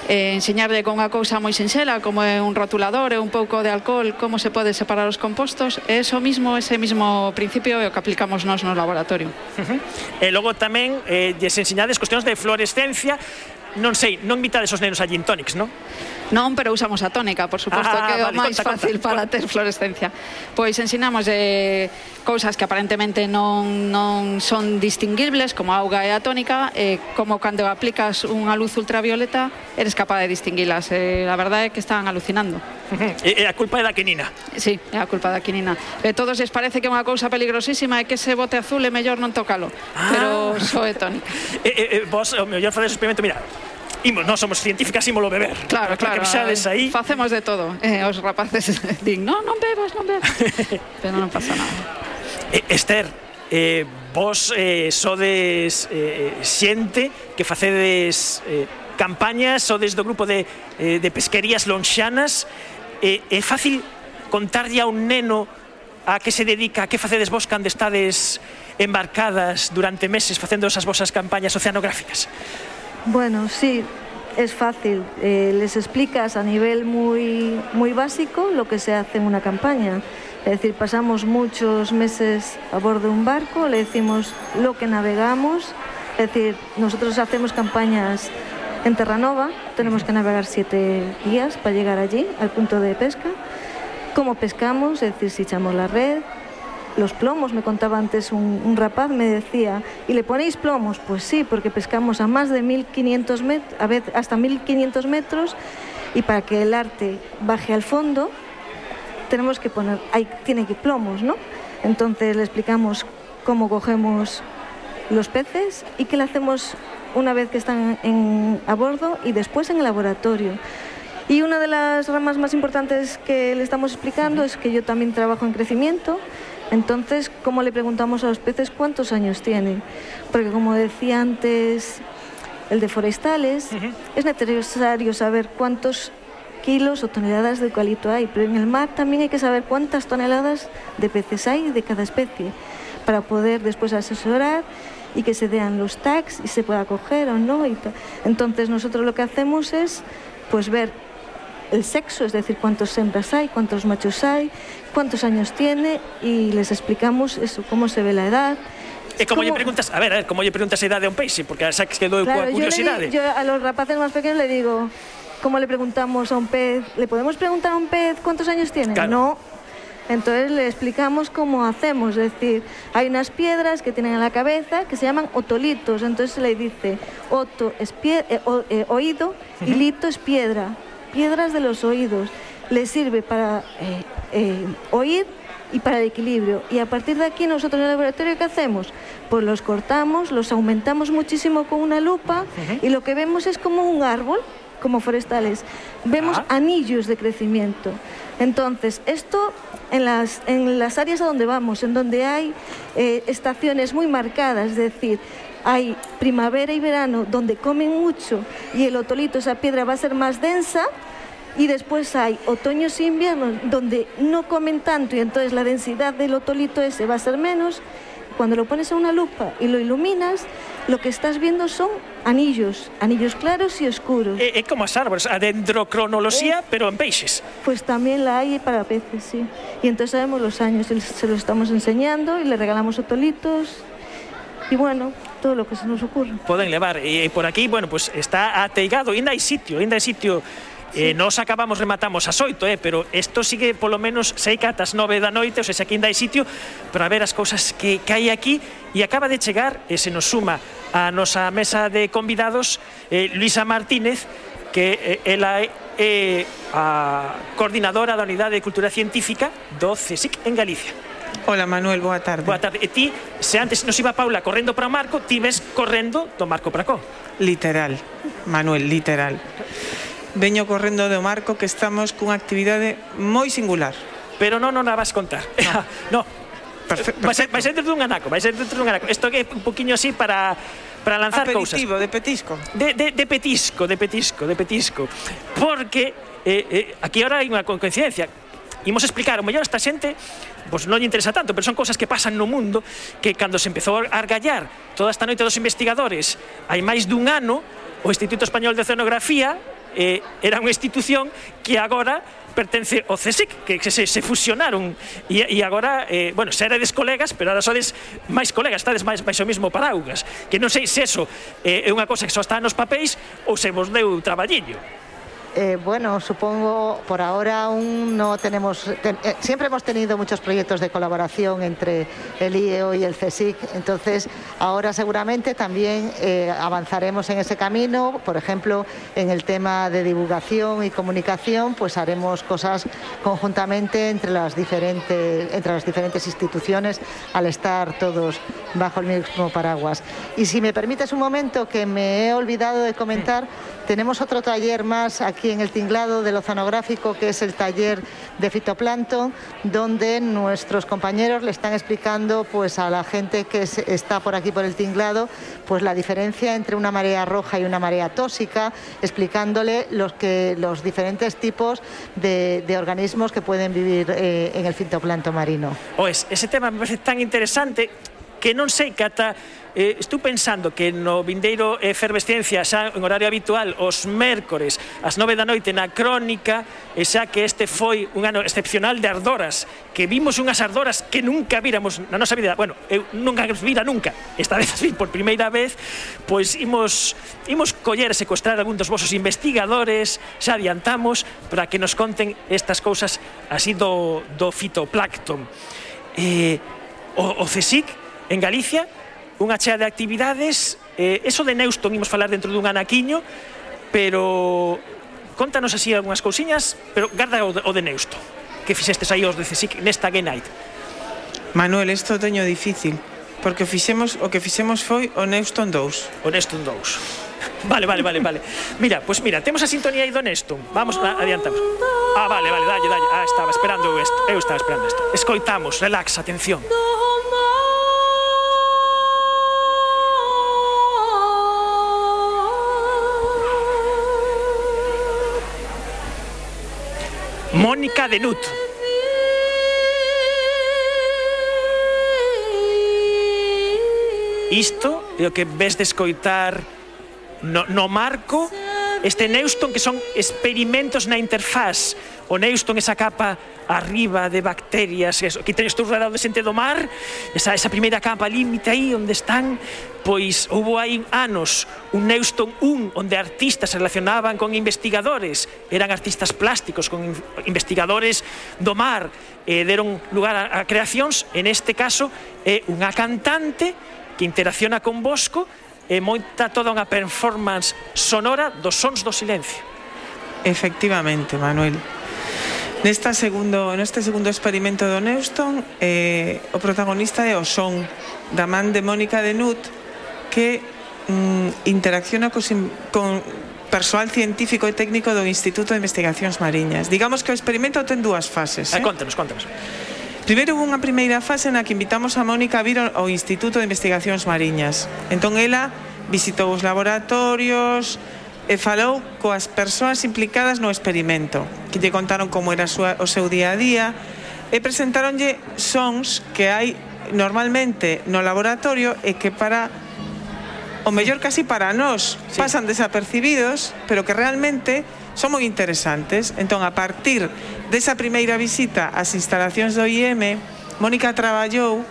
eh, enseñarlle con unha cousa moi sinxela como é un rotulador e un pouco de alcohol como se pode separar os compostos e eso mismo, ese mismo principio é o que aplicamos nós no laboratorio uh -huh. E logo tamén eh, lles enseñades cuestións de fluorescencia non sei, non invitades os nenos a gin tonics, non? Non, pero usamos a tónica, por suposto ah, que é vale, o máis conta, fácil conta. para ter fluorescencia. Pois ensinamos eh, cousas que aparentemente non, non son distinguibles, como a auga e a tónica, eh, como cando aplicas unha luz ultravioleta, eres capaz de distinguilas. Eh, a verdade é que están alucinando. Uh -huh. E, e a culpa é da quinina. Sí, é a culpa da quinina. E todos les parece que é unha cousa peligrosísima e que ese bote azul é mellor non tocalo. Ah. Pero soe tónica. e, e, vos, o mellor fadedes experimento, mira, imos, non somos científicas, ímolo beber. Claro, claro. Que vexades eh, aí. Facemos de todo. Eh, os rapaces din, non, non bebas, non bebas. Pero non pasa nada. Eh, Esther, eh, vos eh, sodes eh, xente que facedes eh, campañas, sodes do grupo de, eh, de pesquerías lonxanas. Eh, é fácil contarlle a un neno a que se dedica, a que facedes vos cando estades embarcadas durante meses facendo esas vosas campañas oceanográficas? Bueno, sí, es fácil. Eh, les explicas a nivel muy, muy básico lo que se hace en una campaña. Es decir, pasamos muchos meses a bordo de un barco, le decimos lo que navegamos. Es decir, nosotros hacemos campañas en Terranova, tenemos que navegar siete días para llegar allí, al punto de pesca. ¿Cómo pescamos? Es decir, si echamos la red, los plomos, me contaba antes un, un rapaz, me decía, ¿y le ponéis plomos? Pues sí, porque pescamos a más de 1500 metros, a veces hasta 1500 metros, y para que el arte baje al fondo, tenemos que poner, hay, tiene que plomos, ¿no? Entonces le explicamos cómo cogemos los peces y qué le hacemos una vez que están en, a bordo y después en el laboratorio. Y una de las ramas más importantes que le estamos explicando es que yo también trabajo en crecimiento. Entonces, ¿cómo le preguntamos a los peces cuántos años tienen? Porque como decía antes el de forestales, es necesario saber cuántos kilos o toneladas de eucalipto hay, pero en el mar también hay que saber cuántas toneladas de peces hay de cada especie para poder después asesorar y que se den los tags y se pueda coger o no. Y. Entonces nosotros lo que hacemos es pues ver el sexo, es decir, cuántos hembras hay, cuántos machos hay, cuántos años tiene y les explicamos eso, cómo se ve la edad. E como, lle preguntas, a ver, a ver, como lle preguntas a idade a un peixe, porque xa que quedou Claro, coa yo, le yo a los rapaces más pequeños le digo, ¿cómo le preguntamos a un pez? ¿Le podemos preguntar a un pez cuántos años tiene? Claro. No. Entonces le explicamos cómo hacemos, es decir, hay unas piedras que tienen en la cabeza que se llaman otolitos, entonces se le dice oto es pie- eh, o- eh, oído y lito es piedra, piedras de los oídos, le sirve para eh, eh, oír y para el equilibrio. Y a partir de aquí nosotros en el laboratorio ¿qué hacemos? Pues los cortamos, los aumentamos muchísimo con una lupa y lo que vemos es como un árbol, como forestales. Vemos Ah. anillos de crecimiento. Entonces, esto en las, en las áreas a donde vamos, en donde hay eh, estaciones muy marcadas, es decir, hay primavera y verano donde comen mucho y el otolito, esa piedra va a ser más densa, y después hay otoños e inviernos donde no comen tanto y entonces la densidad del otolito ese va a ser menos. Cuando lo pones a una lupa y lo iluminas, lo que estás viendo son anillos, anillos claros y oscuros. É, é como as árbores, a dendrocronoloxía, pero en peixes. Pues también la hay para peces, sí. Y entonces sabemos los años, se los estamos enseñando y le regalamos otolitos y bueno, todo lo que se nos ocurra. Poden levar. E por aquí, bueno, pues está ateigado, ainda hai sitio, ainda hai sitio eh, Sí. Eh, nos acabamos, rematamos as oito, eh, pero isto sigue polo menos seica atas nove da noite, ou seja, que ainda hai sitio para ver as cousas que, que hai aquí e acaba de chegar, e se nos suma a nosa mesa de convidados, eh, Luisa Martínez, que eh, ela é eh, a coordinadora da Unidade de Cultura Científica do CSIC en Galicia. Hola Manuel, boa tarde. Boa tarde. E ti, se antes nos iba Paula correndo para o Marco, ti ves correndo do Marco para co. Literal, Manuel, literal. Veño correndo do Marco que estamos cunha actividade moi singular. Pero non, non a vas contar. No. Ah. no. Perfe vai, ser, vai ser dentro dun anaco, vai ser dentro dun anaco. Isto que é un poquinho así para para lanzar Aperitivo, cousas. de petisco. De, de, de petisco, de petisco, de petisco. Porque eh, eh, aquí ahora hai unha coincidencia imos explicar, o mellor esta xente pois non lle interesa tanto, pero son cousas que pasan no mundo que cando se empezou a argallar toda esta noite dos investigadores hai máis dun ano, o Instituto Español de Oceanografía eh, era unha institución que agora pertence ao CSIC, que, se, se fusionaron e, e agora, eh, bueno, xa erades colegas, pero ahora sodes máis colegas, estades máis, máis o mismo paraugas, que non sei se eso eh, é unha cosa que só está nos papéis ou se vos deu traballiño. Eh, bueno, supongo por ahora aún no tenemos. ten- eh, siempre hemos tenido muchos proyectos de colaboración entre el IEO y el CSIC, entonces ahora seguramente también eh, avanzaremos en ese camino. Por ejemplo, en el tema de divulgación y comunicación, pues haremos cosas conjuntamente entre las diferentes, entre las diferentes instituciones al estar todos bajo el mismo paraguas. Y si me permites un momento que me he olvidado de comentar, tenemos otro taller más aquí en el tinglado del oceanográfico, que es el taller de fitoplancton, donde nuestros compañeros le están explicando pues, a la gente que está por aquí por el tinglado pues, la diferencia entre una marea roja y una marea tóxica, explicándole los, que, los diferentes tipos de, organismos que pueden vivir eh, en el fitoplancton marino. Pois, ese tema me parece tan interesante que non sei que ata eh, estou pensando que no vindeiro eh, efervescencia xa en horario habitual os mércores ás 9 da noite na crónica e xa que este foi un ano excepcional de ardoras que vimos unhas ardoras que nunca víramos na nosa vida. Bueno, eu nunca vira nunca. Esta vez así por primeira vez pois imos, imos coller e secuestrar algún dos vosos investigadores xa adiantamos para que nos conten estas cousas así do, do fitoplancton eh, o, o CSIC en Galicia, unha chea de actividades, eh, eso de Neuston imos falar dentro dun anaquiño, pero contanos así algunhas cousiñas, pero garda o de, o de Neusto, que fixestes aí os 16 nesta Gay Night. Manuel, isto teño difícil, porque fixemos o que fixemos foi o Neuston 2. O Neuston 2. Vale, vale, vale, vale. Mira, pois pues mira, temos a sintonía aí do Neston. Vamos, a, adiantamos. Ah, vale, vale, dalle, dalle. Ah, estaba esperando isto. Eu estaba esperando isto. Escoitamos, relax, atención. Mónica de Nut. Isto é o que ves de escoitar no, no marco este Neuston que son experimentos na interfaz o Neuston esa capa arriba de bacterias eso, que tenes tú rodeado de xente do mar esa, esa primeira capa límite aí onde están pois houve hai anos un Neuston 1 onde artistas se relacionaban con investigadores, eran artistas plásticos con investigadores do mar, e eh, deron lugar a, a creacións, en este caso é eh, unha cantante que interacciona con Bosco e eh, toda unha performance sonora dos sons do silencio. Efectivamente, Manuel. Nesta segundo, neste segundo experimento do Neuston, eh, o protagonista é o son da man de Mónica de Nut, que mm, interacciona cos, con persoal científico e técnico do Instituto de Investigacións Mariñas. Digamos que o experimento ten dúas fases. Eh? Eh, contanos, contanos. Primeiro unha primeira fase na que invitamos a Mónica a vir ao Instituto de Investigacións Mariñas. Entón ela visitou os laboratorios e falou coas persoas implicadas no experimento, que lle contaron como era súa, o seu día a día e presentaronlle sons que hai normalmente no laboratorio e que para o mellor casi para nós, sí. pasan desapercibidos, pero que realmente son moi interesantes. Entón, a partir desa primeira visita ás instalacións do IEM, Mónica traballou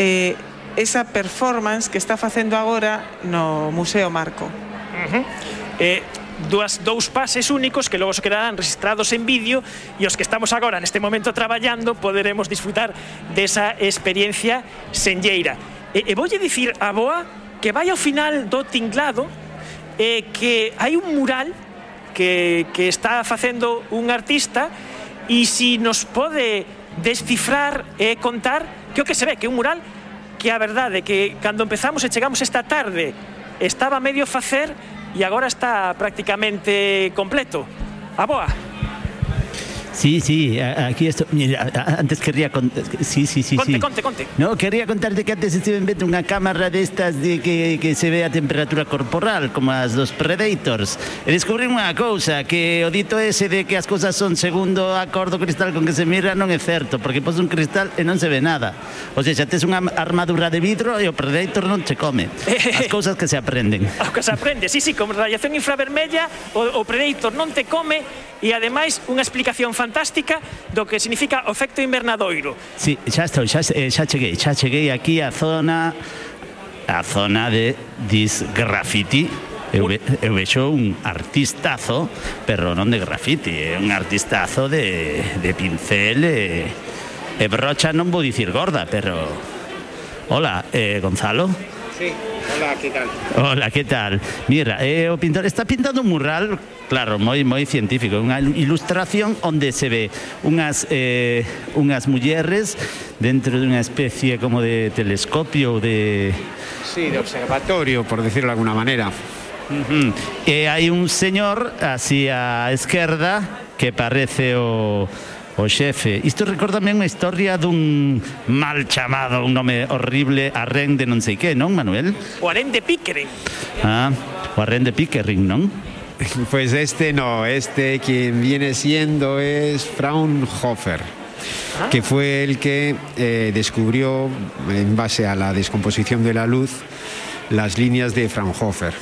eh, esa performance que está facendo agora no Museo Marco. Uh -huh. eh, dúas dous pases únicos que logo se quedarán registrados en vídeo e os que estamos agora neste momento traballando poderemos disfrutar desa experiencia senlleira. E, e voulle dicir a Boa que vai ao final do tinglado é que hai un mural que, que está facendo un artista e si nos pode descifrar e contar que o que se ve, que é un mural que a verdade que cando empezamos e chegamos esta tarde estaba medio facer e agora está prácticamente completo. A boa! Sí, sí, aquí esto. Mira, antes querría Sí, sí, sí. Conte, sí. conte, conte. No, quería contarte que antes estuve en una cámara de estas de que, que se ve a temperatura corporal, como as dos Predators. E descubrí unha cousa, que o dito ese de que as cousas son segundo acordo cristal con que se mira non é certo, porque pos un cristal e non se ve nada. O sea, xa tes unha armadura de vidro e o Predator non che come. As cousas que se aprenden. As que se aprende, sí, sí, con radiación infravermella o, o Predator non te come e ademais unha explicación fácil fantástica do que significa o efecto invernadoiro. Sí, xa estou, xa, eh, xa cheguei, xa cheguei aquí a zona a zona de dis graffiti Eu, ve, eu vexo un artistazo, pero non de graffiti, é un artistazo de, de pincel e, e brocha non vou dicir gorda, pero... Hola, eh, Gonzalo. Sí, hola, que tal? Hola, que tal? Mira, eh, está pintando un mural claro, moi moi científico, unha ilustración onde se ve unhas eh, unhas mulleres dentro dunha especie como de telescopio de Sí, de observatorio, por decirlo de alguna manera. Uh -huh. E hai un señor así á esquerda que parece o o xefe. Isto recordame unha historia dun mal chamado, un nome horrible, Arren de non sei que, non, Manuel? O Arren de Pickering. Ah, o Arren de Pickering, non? Pues este no, este quien viene siendo es Fraunhofer. que fue el que eh, descubrió, en base a la descomposición de la luz, las líneas de Fraunhofer.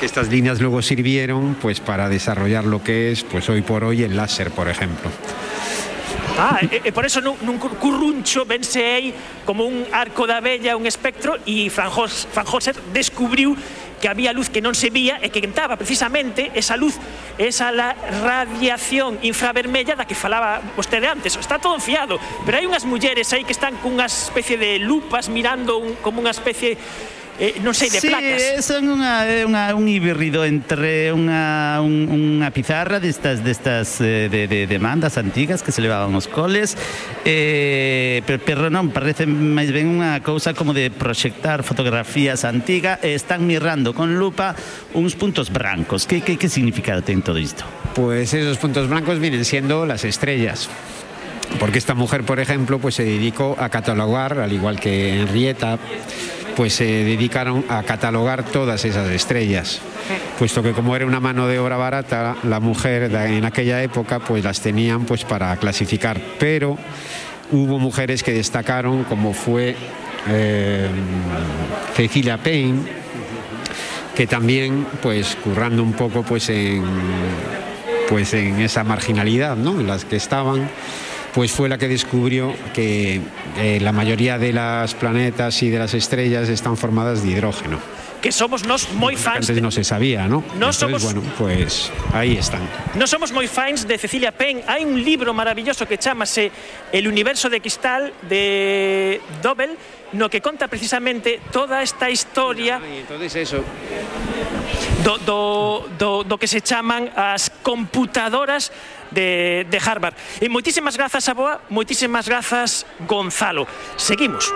Estas líneas luego sirvieron pues, para desarrollar lo que es pues, hoy por hoy el láser, por ejemplo. Ah, e, e por eso nun, nun curruncho vense aí como un arco da vella, un espectro e Franjos, Franjoser descubriu que había luz que non se vía e que entaba precisamente esa luz, esa la radiación infravermella da que falaba vostede antes. Está todo fiado, pero hai unhas mulleres aí que están cunha especie de lupas mirando un, como unha especie eh, non sei, de sí, placas. son unha, é unha, un híbrido entre unha, un, unha pizarra destas, destas eh, de, de demandas antigas que se levaban os coles eh, pero, pero non, parece máis ben unha cousa como de proxectar fotografías antigas e están mirando con lupa uns puntos brancos que, que, que significado ten todo isto? Pues esos puntos blancos vienen siendo las estrellas. Porque esta mujer, por ejemplo, pues se dedicó a catalogar, al igual que Henrietta, pues se dedicaron a catalogar todas esas estrellas. Puesto que como era una mano de obra barata, la mujer en aquella época pues las tenían pues para clasificar. Pero hubo mujeres que destacaron, como fue eh, Cecilia Payne, que también pues currando un poco pues en pues en esa marginalidad ¿no? en las que estaban pues fue la que descubrió que eh, la mayoría de las planetas y de las estrellas están formadas de hidrógeno. Que somos nos muy fans. Antes no se sabía, ¿no? no Entonces, somos... bueno, pues ahí están. No somos muy fans de Cecilia Penn. Hai un libro maravilloso que chamase El universo de cristal de Dobel, no que conta precisamente toda esta historia. Entonces eso do, do, do, do que se chaman as computadoras de, de Harvard. E moitísimas grazas a Boa, moitísimas grazas Gonzalo. Seguimos.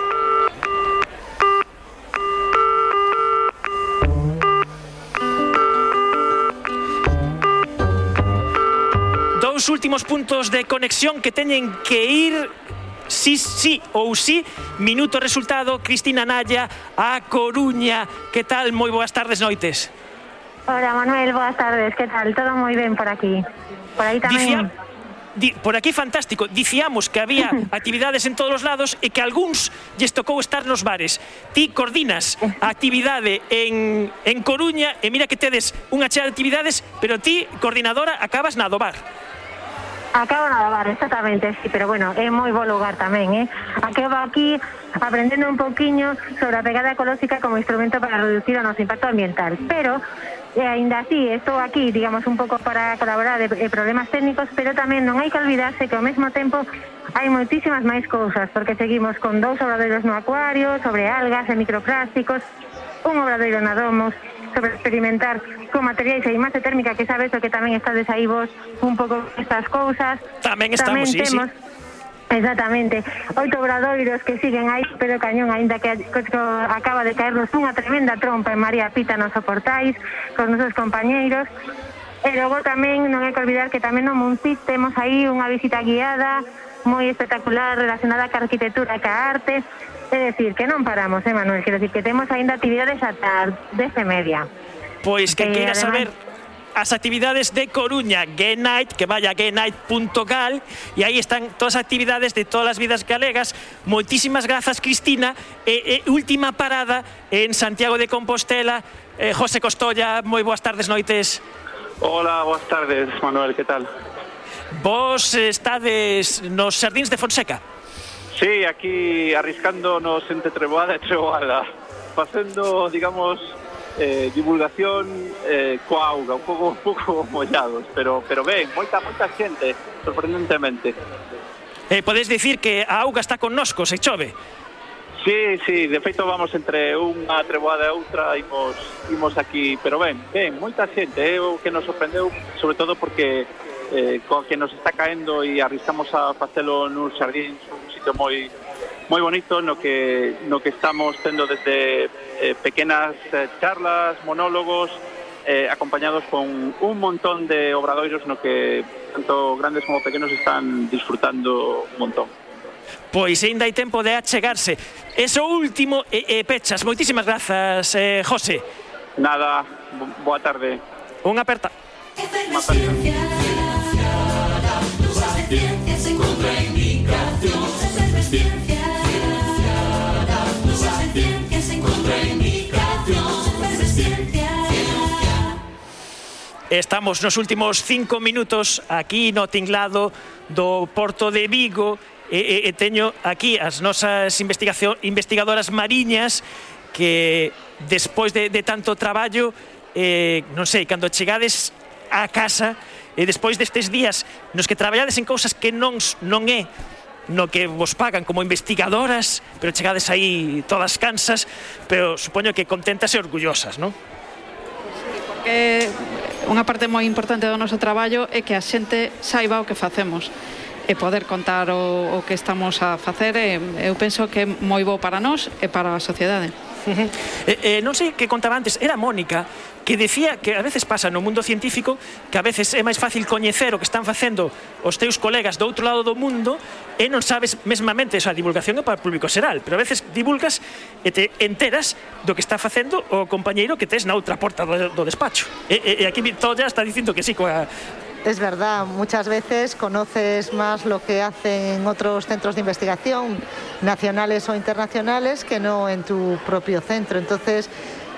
Dous últimos puntos de conexión que teñen que ir sí, sí ou sí. Minuto resultado, Cristina Naya, a Coruña. Que tal? Moi boas tardes, noites. Hola, Manuel, boas tardes. Que tal? Todo moi ben por aquí. Por aí tamén. Dicía, di, por aquí fantástico, dicíamos que había actividades en todos os lados e que algúns lles tocou estar nos bares. Ti coordinas a actividade en, en Coruña e mira que tedes unha chea de actividades, pero ti, coordinadora, acabas na do bar. Acabo na do bar, exactamente, sí, pero bueno, é moi bo lugar tamén, eh? Acabo aquí aprendendo un poquinho sobre a pegada ecolóxica como instrumento para reducir o noso impacto ambiental, pero eh, ainda así, estou aquí, digamos, un pouco para colaborar de, de problemas técnicos, pero tamén non hai que olvidarse que ao mesmo tempo hai moitísimas máis cousas, porque seguimos con dous obradoiros no acuario, sobre algas e microplásticos, un obradoiro na Domos, sobre experimentar con materiais e masa térmica, que sabes o que tamén estades aí vos un pouco estas cousas. Tamén estamos, sí, sí. Exactamente, oito obradoiros que siguen aí pero cañón, aínda que acaba de caernos unha tremenda trompa en María Pita nos soportais, cos nosos compañeiros, E logo tamén non hai que olvidar que tamén no Montit temos aí unha visita guiada moi espectacular relacionada ca arquitectura e ca arte. É decir, que non paramos, eh, Manuel? Quero decir, que temos aínda actividades ata 10 e media. Pois que eh, queira saber as actividades de Coruña, Gay Night, que vaya a gaynight.gal, e aí están todas as actividades de todas as vidas galegas. Moitísimas grazas, Cristina. E, e última parada en Santiago de Compostela. Eh, José Costolla, moi boas tardes, noites. Hola, boas tardes, Manuel, que tal? Vos estades nos Sardins de Fonseca? Sí, aquí arriscándonos entre Treboada e Treboada, facendo, digamos, eh, divulgación eh, coa auga, un pouco, un pouco mollados, pero, pero ben, moita, moita xente, sorprendentemente. Eh, podes dicir que a auga está con nosco, se chove? Sí, sí, de feito vamos entre unha treboada e outra, imos, imos aquí, pero ben, ben, moita xente, é eh, o que nos sorprendeu, sobre todo porque eh, co que nos está caendo e arriscamos a facelo nun xardín, un sitio moi moi bonito no que no que estamos tendo desde eh, pequenas eh, charlas, monólogos eh, acompañados con un montón de obradoiros no que tanto grandes como pequenos están disfrutando un montón. Pois ainda hai tempo de achegarse. Eso último e, e pechas. Moitísimas grazas, eh, José. Nada, boa tarde. Un aperta. Unha aperta. Estamos nos últimos cinco minutos aquí no tinglado do Porto de Vigo e, e, e teño aquí as nosas investigación, investigadoras mariñas que despois de, de tanto traballo eh, non sei, cando chegades a casa e despois destes días nos que traballades en cousas que non, non é no que vos pagan como investigadoras, pero chegades aí todas cansas, pero supoño que contentas e orgullosas, non? Porque unha parte moi importante do noso traballo é que a xente saiba o que facemos e poder contar o, o que estamos a facer e, eu penso que é moi bo para nós e para a sociedade. Uh -huh. eh, eh, non sei que contaba antes, era Mónica que decía que a veces pasa no mundo científico que a veces é máis fácil coñecer o que están facendo os teus colegas do outro lado do mundo e non sabes mesmamente, esa divulgación é para o público xeral, pero a veces divulgas e te enteras do que está facendo o compañeiro que tes na outra porta do, do despacho. E, e, e aquí Toya está dicindo que sí coa, Es verdad, muchas veces conoces más lo que hacen otros centros de investigación, nacionales o internacionales, que no en tu propio centro. Entonces,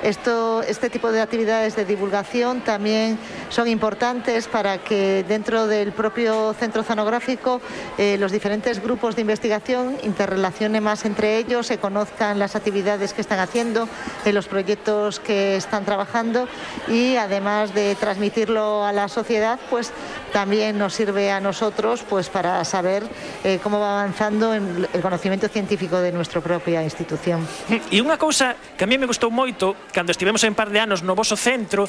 esto, este tipo de actividades de divulgación también son importantes para que dentro del propio centro oceanográfico eh, los diferentes grupos de investigación interrelacionen más entre ellos, se conozcan las actividades que están haciendo, eh, los proyectos que están trabajando y además de transmitirlo a la sociedad, pues también nos sirve a nosotros pues para saber eh, cómo va avanzando en el conocimiento científico de nuestra propia institución. E unha cousa que a mí me gustou moito cando estivemos en par de anos no voso centro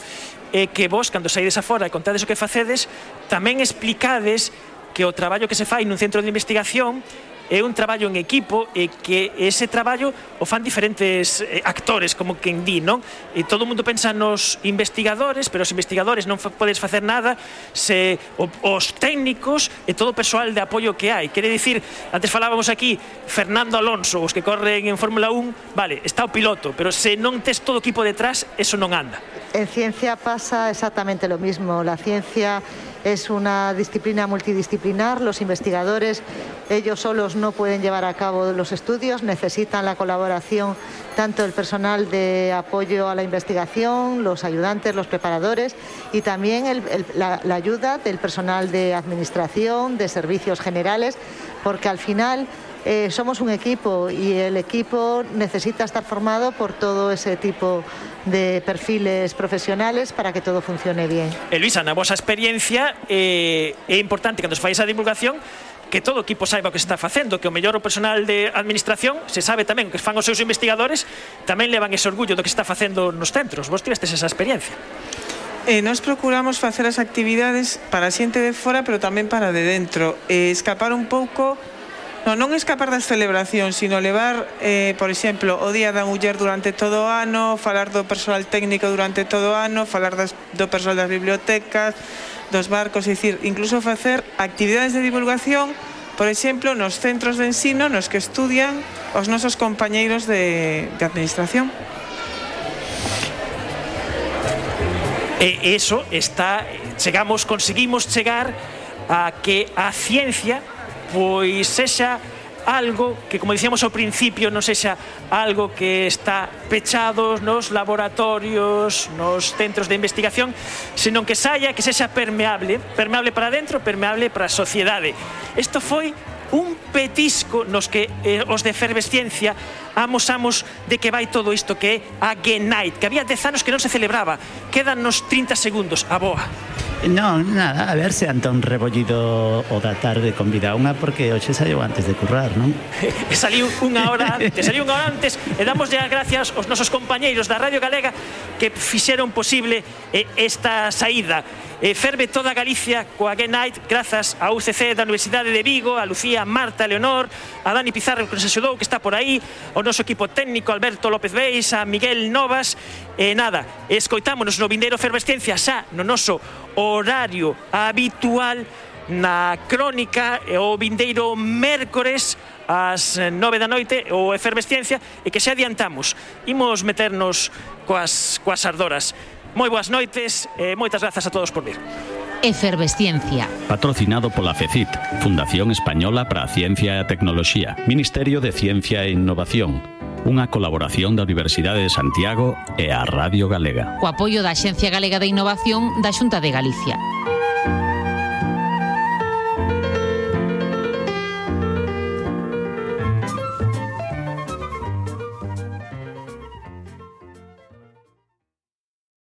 e que vos, cando saídes afora e contades o que facedes, tamén explicades que o traballo que se fai nun centro de investigación é un traballo en equipo e que ese traballo o fan diferentes eh, actores, como quen di, non? E todo o mundo pensa nos investigadores, pero os investigadores non fa, podes facer nada se o, os técnicos e todo o persoal de apoio que hai. Quere dicir, antes falábamos aquí Fernando Alonso, os que corren en Fórmula 1, vale, está o piloto, pero se non tes todo o equipo detrás, eso non anda. En ciencia pasa exactamente lo mismo. La ciencia es una disciplina multidisciplinar, los investigadores, ellos solos no pueden llevar a cabo los estudios, necesitan la colaboración tanto del personal de apoyo a la investigación, los ayudantes, los preparadores y también el, el, la, ayuda del personal de administración, de servicios generales, porque al final eh, somos un equipo y el equipo necesita estar formado por todo ese tipo de perfiles profesionales para que todo funcione bien. E Luisa, na vosa experiencia eh, é importante cando se fai esa divulgación que todo o equipo saiba o que se está facendo, que o mellor o personal de administración se sabe tamén que fan os seus investigadores, tamén levan ese orgullo do que se está facendo nos centros. Vos tivestes esa experiencia. Eh, nós procuramos facer as actividades para a xente de fora, pero tamén para de dentro. Eh, escapar un pouco No, non escapar das celebracións, sino levar, eh, por exemplo, o Día da Muller durante todo o ano, falar do personal técnico durante todo o ano, falar das, do personal das bibliotecas, dos barcos, é dicir, incluso facer actividades de divulgación, por exemplo, nos centros de ensino nos que estudian os nosos compañeiros de, de administración. E eso está chegamos conseguimos chegar a que a ciencia pois sexa algo que, como dicíamos ao principio, non sexa algo que está pechado nos laboratorios, nos centros de investigación, senón que saia, que sexa permeable, permeable para dentro, permeable para a sociedade. Isto foi un petisco nos que eh, os de efervesciencia amosamos de que vai todo isto que é a Genite, que había 10 anos que non se celebraba. Quedan nos 30 segundos, a boa. Non, nada, a ver se Antón rebollido o da tarde convida unha porque hoxe saiu antes de currar, non? e saliu unha hora antes, saliu unha hora antes e damos as gracias aos nosos compañeiros da Radio Galega que fixeron posible eh, esta saída eh, e ferve toda Galicia coa Again Night grazas a UCC da Universidade de Vigo, a Lucía, Marta, a Leonor, a Dani Pizarro que nos axudou, que está por aí, o noso equipo técnico Alberto López Beis, a Miguel Novas, e nada, escoitámonos no vindeiro Fervesciencia xa no noso horario habitual na crónica eh, o vindeiro mércores ás eh, 9 da noite o Efervesciencia e que xa adiantamos. Imos meternos coas, coas ardoras. Moi boas noites e moitas grazas a todos por vir. Efervesciencia. Patrocinado pola FECIT, Fundación Española para a Ciencia e a Tecnoloxía, Ministerio de Ciencia e Innovación, unha colaboración da Universidade de Santiago e a Radio Galega. Co apoio da Xencia Galega de Innovación da Xunta de Galicia.